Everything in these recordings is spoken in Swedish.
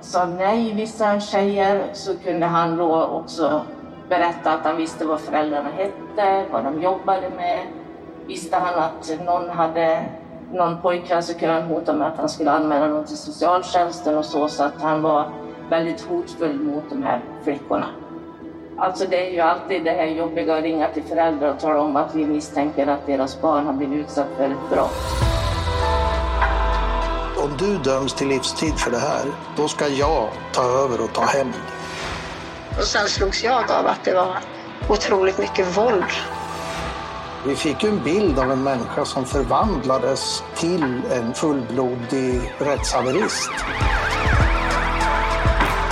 sa nej, vissa tjejer, så kunde han då också berätta att han visste vad föräldrarna hette, vad de jobbade med. Visste han att någon hade någon pojkvän så kunde han hota med att han skulle anmäla någon till socialtjänsten och så, så att han var väldigt hotfull mot de här flickorna. Alltså det är ju alltid det här jobbiga att ringa till föräldrar och tala om att vi misstänker att deras barn har blivit utsatt för ett brott. Om du döms till livstid för det här, då ska jag ta över och ta hämnd. Och sen slogs jag av att det var otroligt mycket våld. Vi fick ju en bild av en människa som förvandlades till en fullblodig rättshaverist.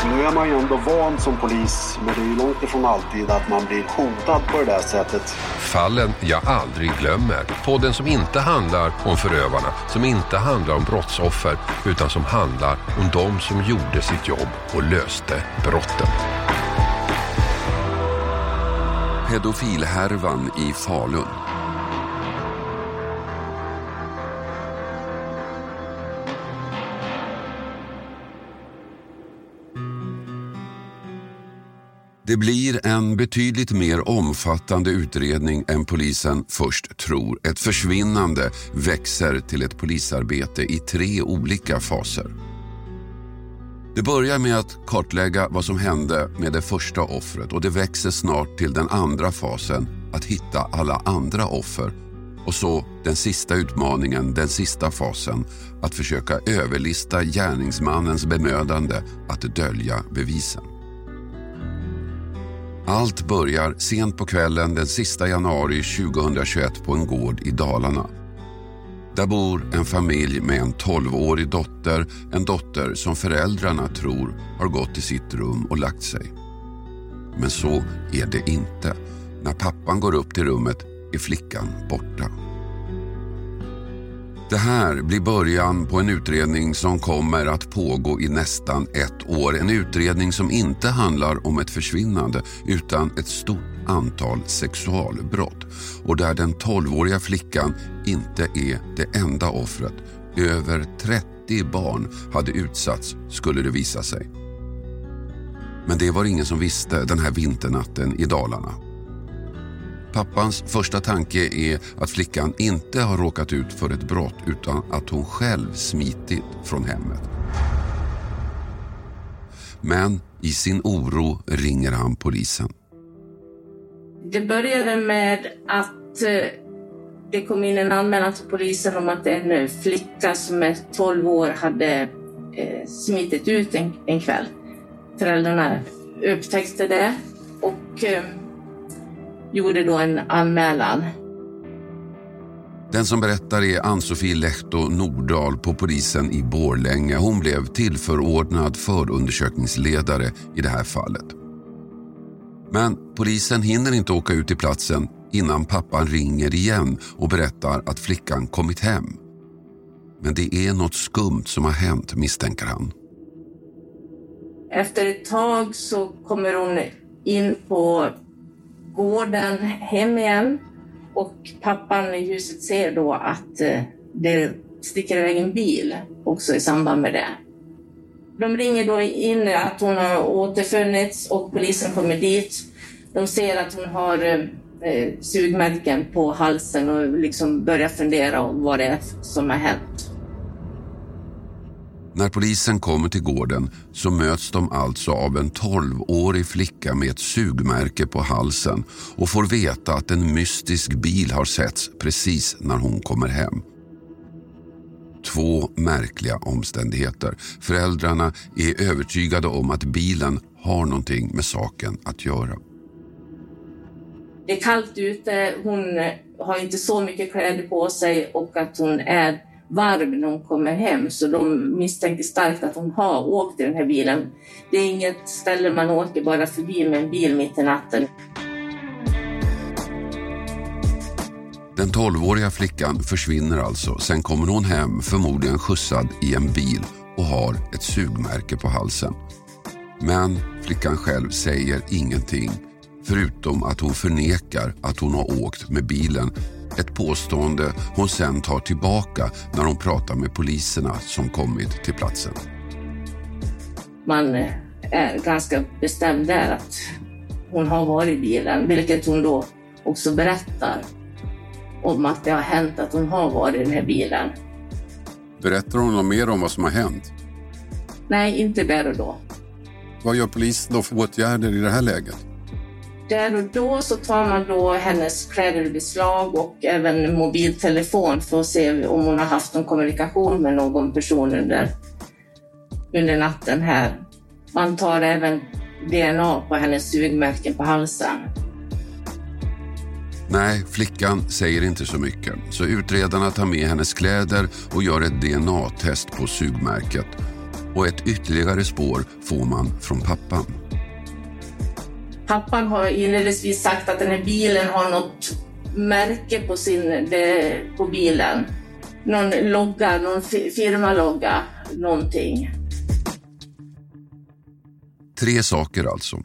Nu är man ju ändå van som polis, men det är ju långt ifrån alltid att man blir hotad på det där sättet. Fallen jag aldrig glömmer. Podden som inte handlar om förövarna, som inte handlar om brottsoffer, utan som handlar om de som gjorde sitt jobb och löste brotten. Pedofilhärvan i Falun. Det blir en betydligt mer omfattande utredning än polisen först tror. Ett försvinnande växer till ett polisarbete i tre olika faser. Det börjar med att kartlägga vad som hände med det första offret och det växer snart till den andra fasen, att hitta alla andra offer. Och så den sista utmaningen, den sista fasen, att försöka överlista gärningsmannens bemödande att dölja bevisen. Allt börjar sent på kvällen den sista januari 2021 på en gård i Dalarna. Där bor en familj med en 12-årig dotter, en dotter som föräldrarna tror har gått till sitt rum och lagt sig. Men så är det inte. När pappan går upp till rummet är flickan borta. Det här blir början på en utredning som kommer att pågå i nästan ett år. En utredning som inte handlar om ett försvinnande utan ett stort antal sexualbrott och där den 12-åriga flickan inte är det enda offret. Över 30 barn hade utsatts skulle det visa sig. Men det var ingen som visste den här vinternatten i Dalarna. Pappans första tanke är att flickan inte har råkat ut för ett brott utan att hon själv smitit från hemmet. Men i sin oro ringer han polisen. Det började med att eh, det kom in en anmälan till polisen om att en eh, flicka som är 12 år hade eh, smitit ut en, en kväll. Föräldrarna upptäckte det och gjorde då en anmälan. Den som berättar är Ann-Sofie Lehto Nordahl på polisen i Borlänge. Hon blev tillförordnad förundersökningsledare i det här fallet. Men polisen hinner inte åka ut till platsen innan pappan ringer igen och berättar att flickan kommit hem. Men det är något skumt som har hänt misstänker han. Efter ett tag så kommer hon in på gården hem igen och pappan i huset ser då att eh, det sticker iväg en bil också i samband med det. De ringer då in att hon har återfunnits och polisen kommer dit. De ser att hon har eh, eh, sugmärken på halsen och liksom börjar fundera om vad det är som har hänt. När polisen kommer till gården så möts de alltså av en 12-årig flicka med ett sugmärke på halsen och får veta att en mystisk bil har setts precis när hon kommer hem. Två märkliga omständigheter. Föräldrarna är övertygade om att bilen har någonting med saken att göra. Det är kallt ute, hon har inte så mycket kläder på sig och att hon är varv när hon kommer hem så de misstänker starkt att hon har åkt i den här bilen. Det är inget ställe man åker bara förbi med en bil mitt i natten. Den 12-åriga flickan försvinner alltså. Sen kommer hon hem, förmodligen skjutsad i en bil och har ett sugmärke på halsen. Men flickan själv säger ingenting förutom att hon förnekar att hon har åkt med bilen. Ett påstående hon sen tar tillbaka när hon pratar med poliserna som kommit till platsen. Man är ganska bestämd där att hon har varit i bilen, vilket hon då också berättar om att det har hänt att hon har varit i den här bilen. Berättar hon något mer om vad som har hänt? Nej, inte där och då. Vad gör polisen då för åtgärder i det här läget? Där och då så tar man då hennes kläder i beslag och även mobiltelefon för att se om hon har haft någon kommunikation med någon person under, under natten här. Man tar även DNA på hennes sugmärken på halsen. Nej, flickan säger inte så mycket. Så utredarna tar med hennes kläder och gör ett DNA-test på sugmärket. Och ett ytterligare spår får man från pappan. Pappan har inledningsvis sagt att den här bilen har något märke på, sin, det, på bilen. Någon logga, någon firmalogga, någonting. Tre saker alltså.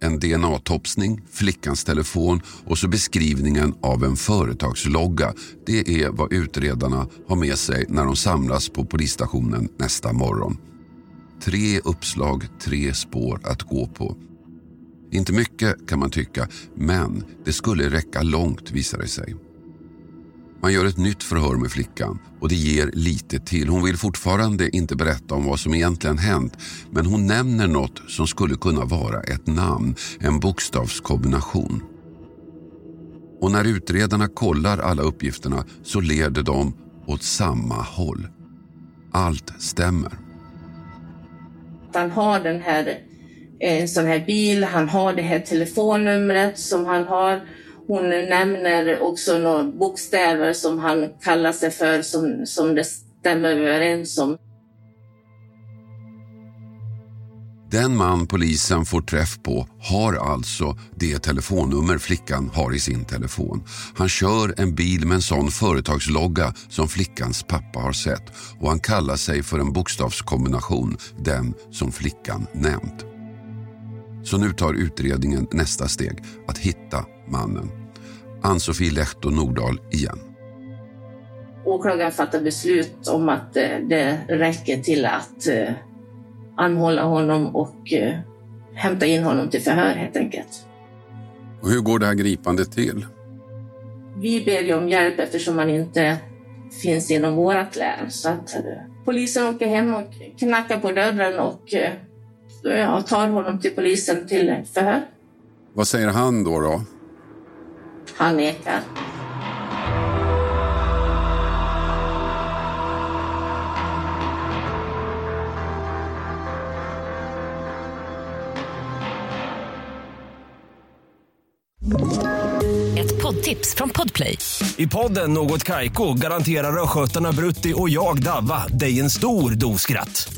En DNA-topsning, flickans telefon och så beskrivningen av en företagslogga. Det är vad utredarna har med sig när de samlas på polisstationen nästa morgon. Tre uppslag, tre spår att gå på. Inte mycket kan man tycka, men det skulle räcka långt visar det sig. Man gör ett nytt förhör med flickan och det ger lite till. Hon vill fortfarande inte berätta om vad som egentligen hänt men hon nämner något som skulle kunna vara ett namn, en bokstavskombination. Och när utredarna kollar alla uppgifterna så leder de åt samma håll. Allt stämmer. Han har den här Eh, en sån här bil, han har det här telefonnumret som han har. Hon nämner också några bokstäver som han kallar sig för som, som det stämmer överens om. Den man polisen får träff på har alltså det telefonnummer flickan har i sin telefon. Han kör en bil med en sån företagslogga som flickans pappa har sett och han kallar sig för en bokstavskombination, den som flickan nämnt. Så nu tar utredningen nästa steg, att hitta mannen. Ann-Sofie Lehto Nordahl igen. Åklagaren fattar beslut om att eh, det räcker till att eh, anhålla honom och eh, hämta in honom till förhör helt enkelt. Och hur går det här gripandet till? Vi ber ju om hjälp eftersom han inte finns inom vårt län. Så att polisen åker hem och knackar på dörren och jag tar honom till polisen till förhör. Vad säger han då? då? Han nekar. Ett poddtips från Podplay. I podden Något Kaiko garanterar östgötarna Brutti och jag, Davva, dig en stor dos skratt.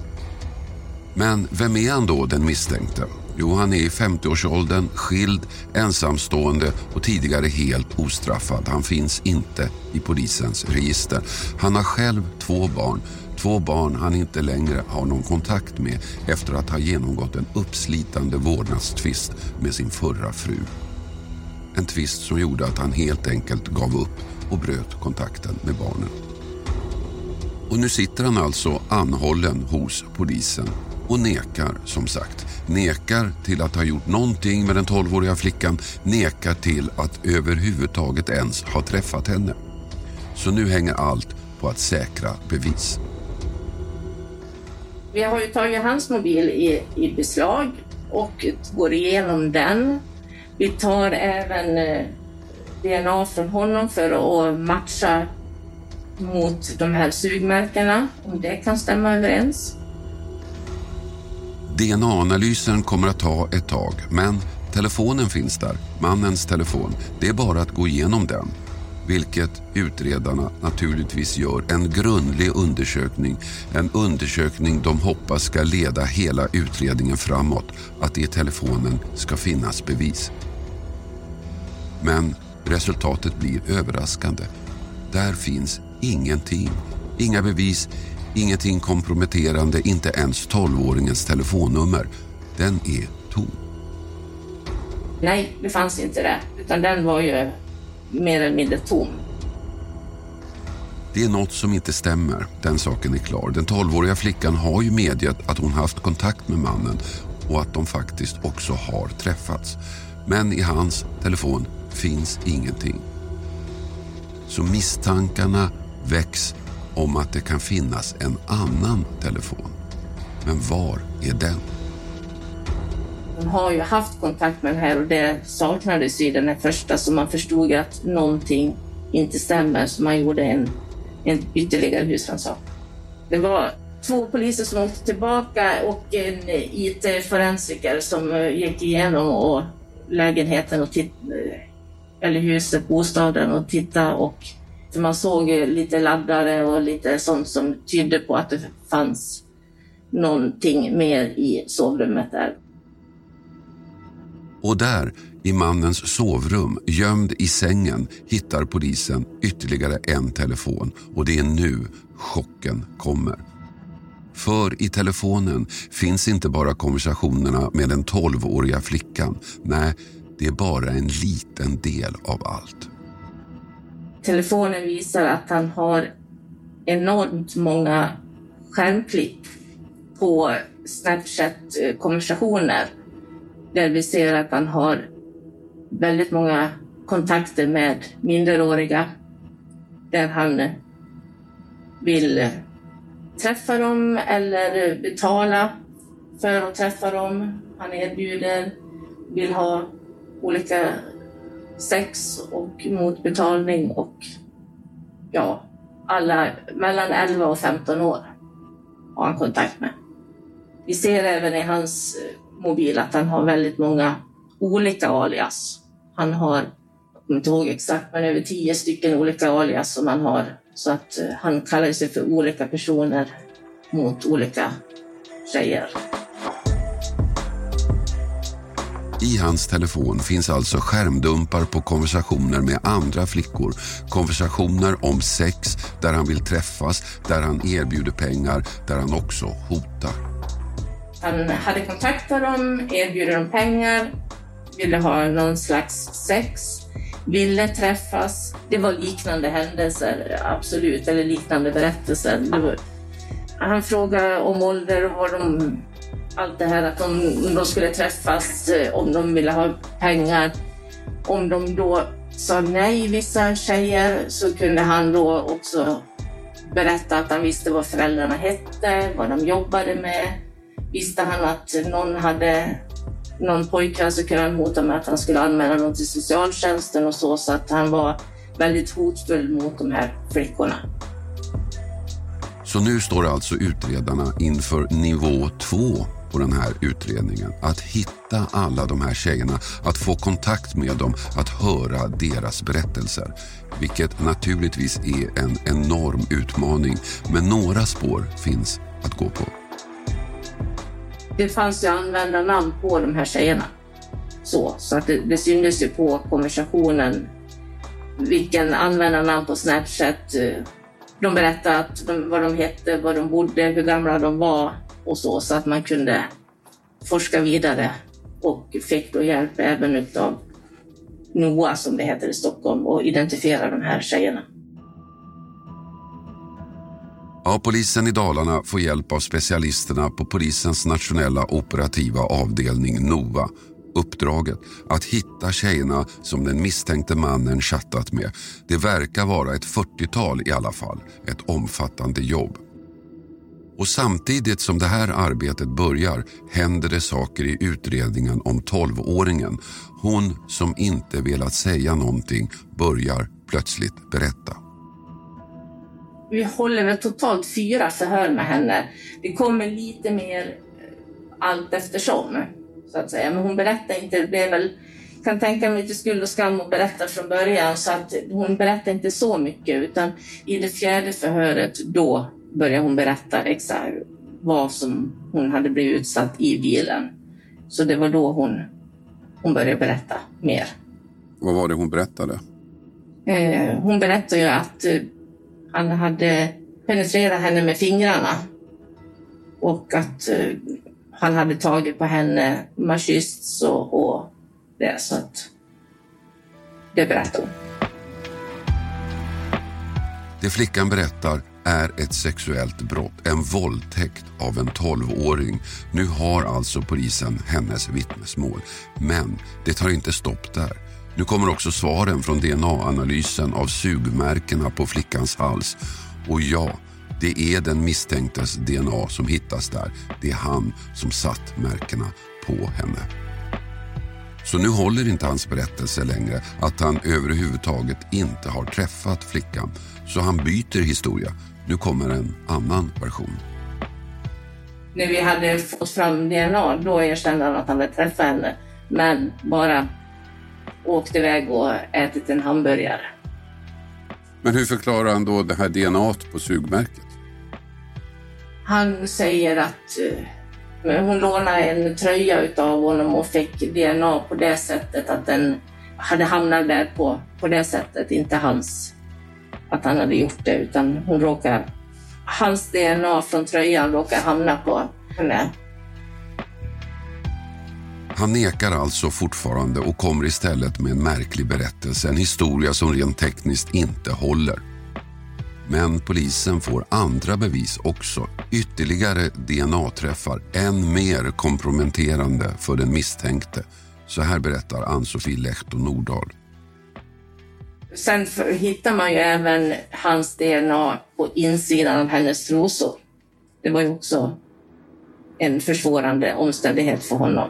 Men vem är han då, den misstänkte? Jo, han är i 50-årsåldern, skild, ensamstående och tidigare helt ostraffad. Han finns inte i polisens register. Han har själv två barn. Två barn han inte längre har någon kontakt med efter att ha genomgått en uppslitande vårdnadstvist med sin förra fru. En tvist som gjorde att han helt enkelt gav upp och bröt kontakten med barnen. Och nu sitter han alltså anhållen hos polisen och nekar som sagt. Nekar till att ha gjort någonting med den 12-åriga flickan, nekar till att överhuvudtaget ens ha träffat henne. Så nu hänger allt på att säkra bevis. Vi har ju tagit hans mobil i, i beslag och går igenom den. Vi tar även eh, DNA från honom för att matcha mot de här sugmärkena, om det kan stämma överens. DNA-analysen kommer att ta ett tag, men telefonen finns där, mannens telefon. Det är bara att gå igenom den. Vilket utredarna naturligtvis gör. En grundlig undersökning. En undersökning de hoppas ska leda hela utredningen framåt. Att det i telefonen ska finnas bevis. Men resultatet blir överraskande. Där finns ingenting. Inga bevis, ingenting komprometterande, inte ens 12-åringens telefonnummer. Den är tom. Nej, det fanns inte det. Utan den var ju mer eller mindre tom. Det är något som inte stämmer, den saken är klar. Den 12-åriga flickan har ju medgett att hon haft kontakt med mannen och att de faktiskt också har träffats. Men i hans telefon finns ingenting. Så misstankarna väcks om att det kan finnas en annan telefon. Men var är den? De har ju haft kontakt med den här och det saknades i den här första så man förstod att någonting inte stämmer så man gjorde en, en ytterligare husrannsakan. Det var två poliser som åkte tillbaka och en IT-forensiker som eh, gick igenom och lägenheten och titt- eh, eller huset, bostaden och tittade. och man såg lite laddare och lite sånt som tydde på att det fanns någonting mer i sovrummet där. Och där, i mannens sovrum, gömd i sängen, hittar polisen ytterligare en telefon. Och det är nu chocken kommer. För i telefonen finns inte bara konversationerna med den 12-åriga flickan. Nej, det är bara en liten del av allt. Telefonen visar att han har enormt många skärmklipp på Snapchat-konversationer där vi ser att han har väldigt många kontakter med minderåriga där han vill träffa dem eller betala för att träffa dem. Han erbjuder, vill ha olika sex och mot betalning och ja, alla mellan 11 och 15 år har han kontakt med. Vi ser även i hans eh, mobil att han har väldigt många olika alias. Han har, jag kommer inte ihåg exakt, men över tio stycken olika alias som han har. Så att eh, han kallar sig för olika personer mot olika tjejer. I hans telefon finns alltså skärmdumpar på konversationer med andra flickor. Konversationer om sex, där han vill träffas, där han erbjuder pengar, där han också hotar. Han hade kontaktat dem, erbjuder dem pengar, ville ha någon slags sex, ville träffas. Det var liknande händelser, absolut, eller liknande berättelser. Var... Han frågade om ålder och var de allt det här att de, de skulle träffas, eh, om de ville ha pengar. Om de då sa nej, vissa tjejer, så kunde han då också berätta att han visste vad föräldrarna hette, vad de jobbade med. Visste han att någon hade någon pojkvän så kunde han hota med att han skulle anmäla någon till socialtjänsten och så, så att han var väldigt hotfull mot de här flickorna. Så nu står alltså utredarna inför nivå två på den här utredningen. Att hitta alla de här tjejerna, att få kontakt med dem, att höra deras berättelser. Vilket naturligtvis är en enorm utmaning, men några spår finns att gå på. Det fanns ju användarnamn på de här tjejerna. Så, så att det, det syntes ju på konversationen vilken användarnamn på Snapchat. Eh, de berättade att de, vad de hette, var de bodde, hur gamla de var och så, så att man kunde forska vidare och fick då hjälp även av NOA som det heter i Stockholm och identifiera de här tjejerna. Ja, polisen i Dalarna får hjälp av specialisterna på polisens nationella operativa avdelning NOA. Uppdraget att hitta tjejerna som den misstänkte mannen chattat med. Det verkar vara ett 40-tal i alla fall. Ett omfattande jobb. Och samtidigt som det här arbetet börjar händer det saker i utredningen om 12-åringen. Hon som inte velat säga någonting börjar plötsligt berätta. Vi håller väl totalt fyra förhör med henne. Det kommer lite mer eh, allt eftersom, så att säga. Men hon berättar inte. Det blev väl, kan tänka mig lite skuld och skam att berätta från början, så att hon berättar inte så mycket. Utan i det fjärde förhöret, då börjar hon berätta exakt vad som hon hade blivit utsatt i bilen. Så det var då hon, hon började berätta mer. Vad var det hon berättade? Eh, hon berättade ju att eh, han hade penetrerat henne med fingrarna och att eh, han hade tagit på henne, man kyssts och, och det. Så att det berättade hon. Det flickan berättar är ett sexuellt brott, en våldtäkt av en 12-åring. Nu har alltså polisen hennes vittnesmål. Men det tar inte stopp där. Nu kommer också svaren från DNA-analysen av sugmärkena på flickans hals. Och ja, det är den misstänktes DNA som hittas där. Det är han som satt märkena på henne. Så nu håller inte hans berättelse längre att han överhuvudtaget inte har träffat flickan. Så han byter historia. Nu kommer en annan version. När vi hade fått fram DNA, då erkände han att han hade träffat henne. Men bara åkt iväg och ätit en hamburgare. Men hur förklarar han då det här DNA på sugmärket? Han säger att eh, hon lånade en tröja utav honom och fick DNA på det sättet att den hade hamnat där på, på det sättet, inte hans. Att han hade gjort det, utan hon råkar, hans DNA från tröjan råkar hamna på henne. Han nekar alltså fortfarande och kommer istället med en märklig berättelse, en historia som rent tekniskt inte håller. Men polisen får andra bevis också. Ytterligare DNA-träffar, än mer komprometterande för den misstänkte. Så här berättar Ann-Sofie Lehto Nordahl. Sen för, hittar man ju även hans DNA på insidan av hennes trosor. Det var ju också en försvårande omständighet för honom.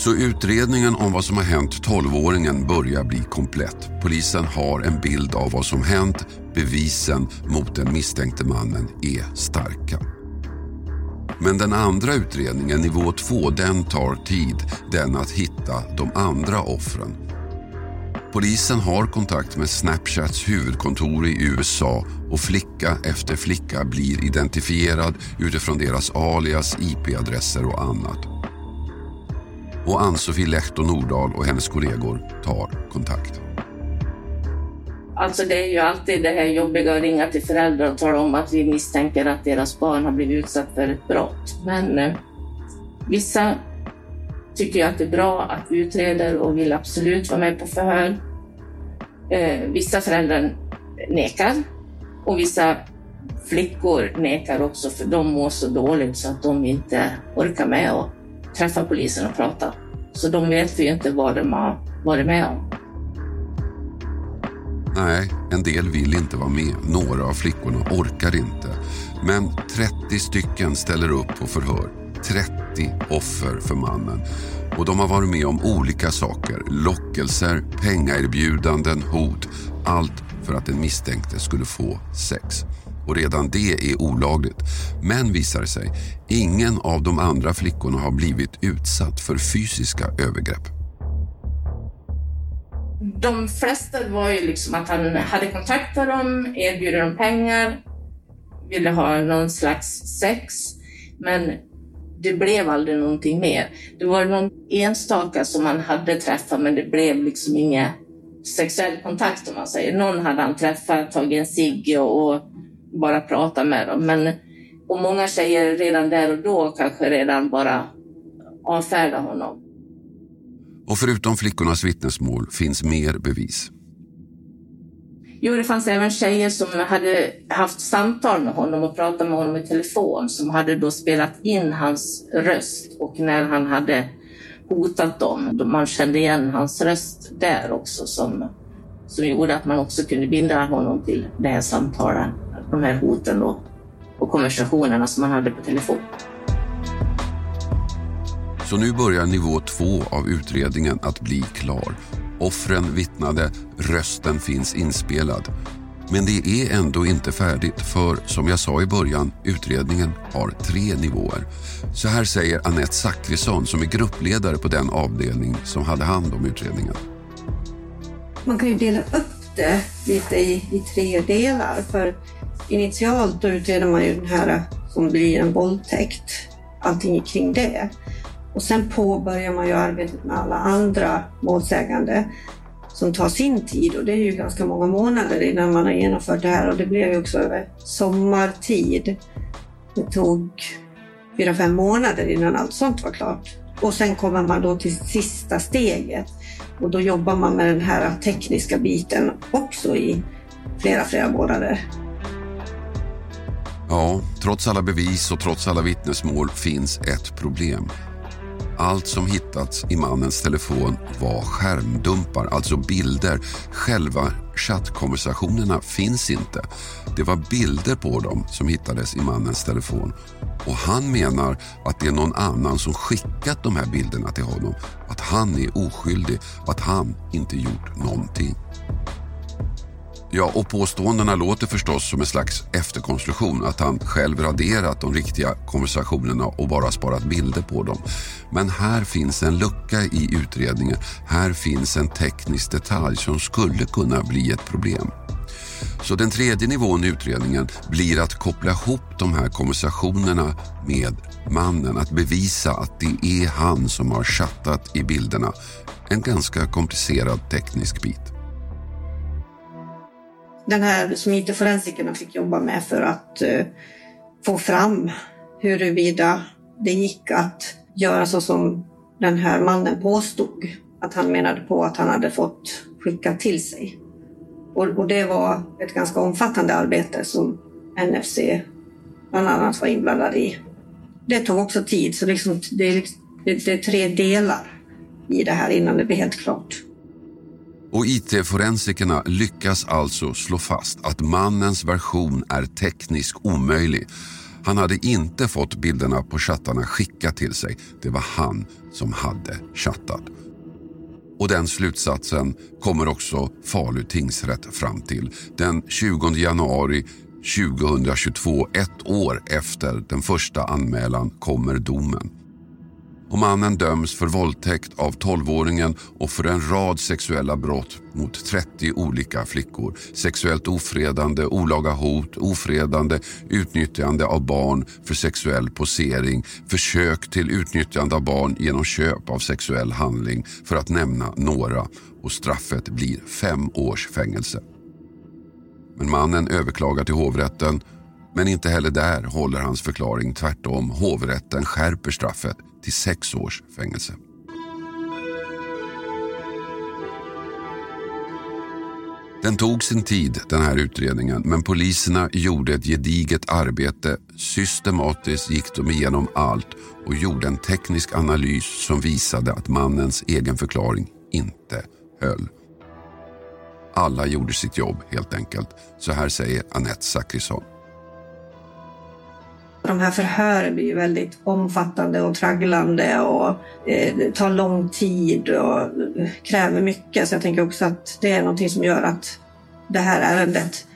Så utredningen om vad som har hänt 12-åringen börjar bli komplett. Polisen har en bild av vad som hänt. Bevisen mot den misstänkte mannen är starka. Men den andra utredningen, nivå 2, den tar tid. Den att hitta de andra offren. Polisen har kontakt med Snapchats huvudkontor i USA och flicka efter flicka blir identifierad utifrån deras alias, IP-adresser och annat. Och Ann-Sofie Lehto Nordahl och hennes kollegor tar kontakt. Alltså det är ju alltid det här jobbiga att ringa till föräldrar och tala om att vi misstänker att deras barn har blivit utsatt för ett brott. Men eh, vissa tycker ju att det är bra att vi utreder och vill absolut vara med på förhör. Eh, vissa föräldrar nekar och vissa flickor nekar också för de mår så dåligt så att de inte orkar med att träffa polisen och prata. Så de vet ju inte vad de har varit med om. Nej, en del vill inte vara med. Några av flickorna orkar inte. Men 30 stycken ställer upp på förhör. 30 offer för mannen. Och de har varit med om olika saker. Lockelser, pengaerbjudanden, hot. Allt för att den misstänkte skulle få sex. Och redan det är olagligt. Men visar sig, ingen av de andra flickorna har blivit utsatt för fysiska övergrepp. De flesta var ju liksom att han hade kontaktat dem, erbjudit dem pengar. ville ha någon slags sex. Men det blev aldrig någonting mer. Det var någon enstaka som han hade träffat men det blev liksom ingen sexuell kontakt om man säger. Någon hade han träffat, tagit en cigg och bara pratat med dem. Men, och många tjejer redan där och då kanske redan bara avfärdar honom. Och förutom flickornas vittnesmål finns mer bevis. Jo, det fanns även tjejer som hade haft samtal med honom och pratat med honom i telefon som hade då spelat in hans röst och när han hade hotat dem, man kände igen hans röst där också som, som gjorde att man också kunde binda honom till det här samtalet, de här hoten då och konversationerna som man hade på telefon. Så nu börjar nivå två av utredningen att bli klar. Offren vittnade, rösten finns inspelad. Men det är ändå inte färdigt för som jag sa i början, utredningen har tre nivåer. Så här säger Annette Zackrisson som är gruppledare på den avdelning som hade hand om utredningen. Man kan ju dela upp det lite i, i tre delar. För initialt då utreder man ju den här eh, som blir en våldtäkt, allting kring det. Och sen påbörjar man ju arbetet med alla andra målsägande som tar sin tid och det är ju ganska många månader innan man har genomfört det här och det blev ju också över sommartid. Det tog fyra, fem månader innan allt sånt var klart. Och sen kommer man då till sista steget och då jobbar man med den här tekniska biten också i flera, flera månader. Ja, trots alla bevis och trots alla vittnesmål finns ett problem. Allt som hittats i mannens telefon var skärmdumpar, alltså bilder. Själva chattkonversationerna finns inte. Det var bilder på dem som hittades i mannens telefon. Och han menar att det är någon annan som skickat de här bilderna till honom. Att han är oskyldig, att han inte gjort någonting. Ja, och påståendena låter förstås som en slags efterkonstruktion, att han själv raderat de riktiga konversationerna och bara sparat bilder på dem. Men här finns en lucka i utredningen. Här finns en teknisk detalj som skulle kunna bli ett problem. Så den tredje nivån i utredningen blir att koppla ihop de här konversationerna med mannen, att bevisa att det är han som har chattat i bilderna. En ganska komplicerad teknisk bit den här som IT-forensikerna fick jobba med för att eh, få fram huruvida det gick att göra så som den här mannen påstod. Att han menade på att han hade fått skicka till sig. Och, och det var ett ganska omfattande arbete som NFC bland annat var inblandad i. Det tog också tid, så liksom, det, liksom, det, det är tre delar i det här innan det blir helt klart. Och IT-forensikerna lyckas alltså slå fast att mannens version är tekniskt omöjlig. Han hade inte fått bilderna på chattarna skickat till sig. Det var han som hade chattat. Och den slutsatsen kommer också Falu tingsrätt fram till. Den 20 januari 2022, ett år efter den första anmälan, kommer domen och mannen döms för våldtäkt av 12-åringen och för en rad sexuella brott mot 30 olika flickor. Sexuellt ofredande, olaga hot, ofredande, utnyttjande av barn för sexuell posering, försök till utnyttjande av barn genom köp av sexuell handling för att nämna några. Och straffet blir fem års fängelse. Men mannen överklagar till hovrätten men inte heller där håller hans förklaring. Tvärtom, hovrätten skärper straffet till sex års fängelse. Den tog sin tid, den här utredningen, men poliserna gjorde ett gediget arbete. Systematiskt gick de igenom allt och gjorde en teknisk analys som visade att mannens egen förklaring inte höll. Alla gjorde sitt jobb helt enkelt. Så här säger Annette Zackrisson. De här förhören blir ju väldigt omfattande och tragglande och eh, tar lång tid och kräver mycket. Så jag tänker också att det är någonting som gör att det här ärendet,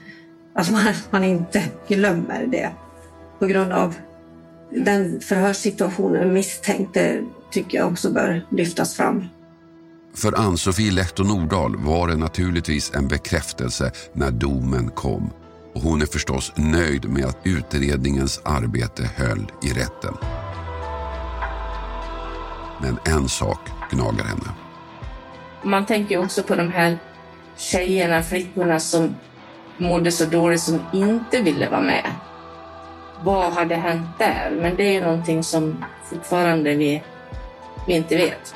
att man, man inte glömmer det på grund av den förhörssituationen misstänkte tycker jag också bör lyftas fram. För Ann-Sofie Lehto Nordahl var det naturligtvis en bekräftelse när domen kom. Och hon är förstås nöjd med att utredningens arbete höll i rätten. Men en sak gnager henne. Man tänker också på de här tjejerna, flickorna som mådde så dåligt som inte ville vara med. Vad hade hänt där? Men det är ju någonting som fortfarande vi, vi inte vet.